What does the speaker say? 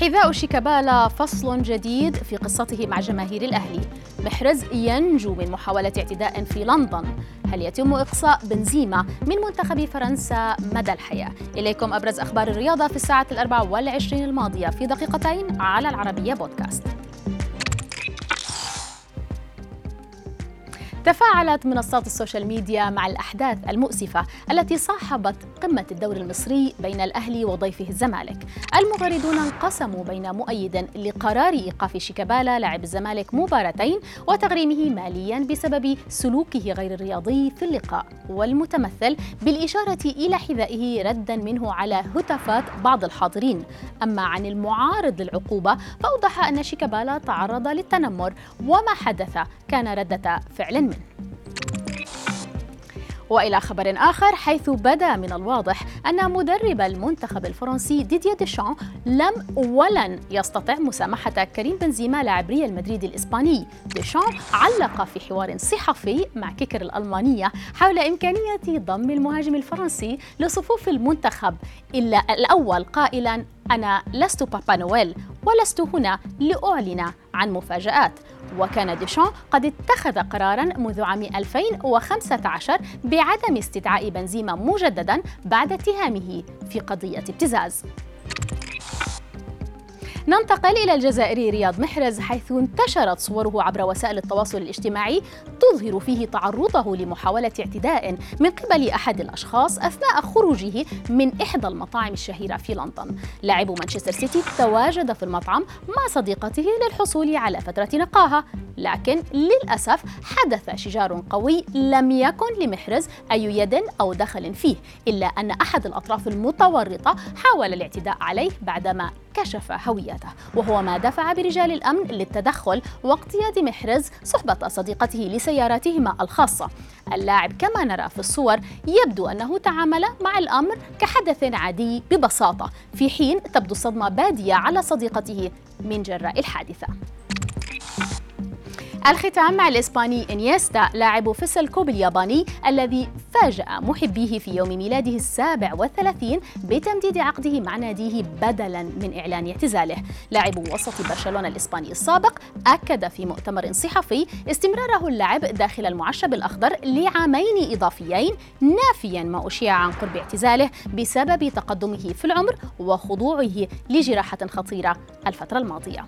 حذاء شيكابالا فصل جديد في قصته مع جماهير الأهلي. محرز ينجو من محاولة اعتداء في لندن. هل يتم إقصاء بنزيما من منتخب فرنسا مدى الحياة؟ إليكم أبرز أخبار الرياضة في الساعة الأربع والعشرين الماضية في دقيقتين على العربية بودكاست. تفاعلت منصات ال social media مع الأحداث المؤسفة التي صاحبت قمة الدوري المصري بين الأهلي وضيفه الزمالك. المغردون انقسموا بين مؤيد لقرار إيقاف شيكابالا لاعب الزمالك مباراتين وتغريمه ماليا بسبب سلوكه غير الرياضي في اللقاء والمتمثل بالإشارة إلى حذائه ردا منه على هتافات بعض الحاضرين. أما عن المعارض للعقوبة فأوضح أن شيكابالا تعرض للتنمر وما حدث كان ردة فعل منه. وإلى خبر آخر حيث بدا من الواضح أن مدرب المنتخب الفرنسي ديديا ديشان لم ولن يستطع مسامحة كريم بنزيما لاعب ريال مدريد الإسباني. ديشان علق في حوار صحفي مع كيكر الألمانية حول إمكانية ضم المهاجم الفرنسي لصفوف المنتخب إلا الأول قائلا أنا لست بابا نويل ولست هنا لأعلن عن مفاجآت وكان ديشان قد اتخذ قرارا منذ عام 2015 بعدم استدعاء بنزيما مجددا بعد اتهامه في قضية ابتزاز. ننتقل إلى الجزائري رياض محرز حيث انتشرت صوره عبر وسائل التواصل الاجتماعي تظهر فيه تعرضه لمحاولة اعتداء من قبل أحد الأشخاص أثناء خروجه من إحدى المطاعم الشهيرة في لندن. لاعب مانشستر سيتي تواجد في المطعم مع صديقته للحصول على فترة نقاهة لكن للأسف حدث شجار قوي لم يكن لمحرز أي يد أو دخل فيه إلا أن أحد الأطراف المتورطة حاول الاعتداء عليه بعدما كشف هويته وهو ما دفع برجال الأمن للتدخل واقتياد محرز صحبة صديقته لسياراتهما الخاصة. اللاعب كما نرى في الصور يبدو أنه تعامل مع الأمر كحدث عادي ببساطة في حين تبدو الصدمة بادية على صديقته من جراء الحادثة. الختام مع الإسباني إنيستا لاعب فيسل كوب الياباني الذي فاجأ محبيه في يوم ميلاده السابع والثلاثين بتمديد عقده مع ناديه بدلا من إعلان اعتزاله. لاعب وسط برشلونة الإسباني السابق أكد في مؤتمر صحفي استمراره اللعب داخل المعشب الأخضر لعامين إضافيين نافيا ما أشيع عن قرب اعتزاله بسبب تقدمه في العمر وخضوعه لجراحة خطيرة الفترة الماضية.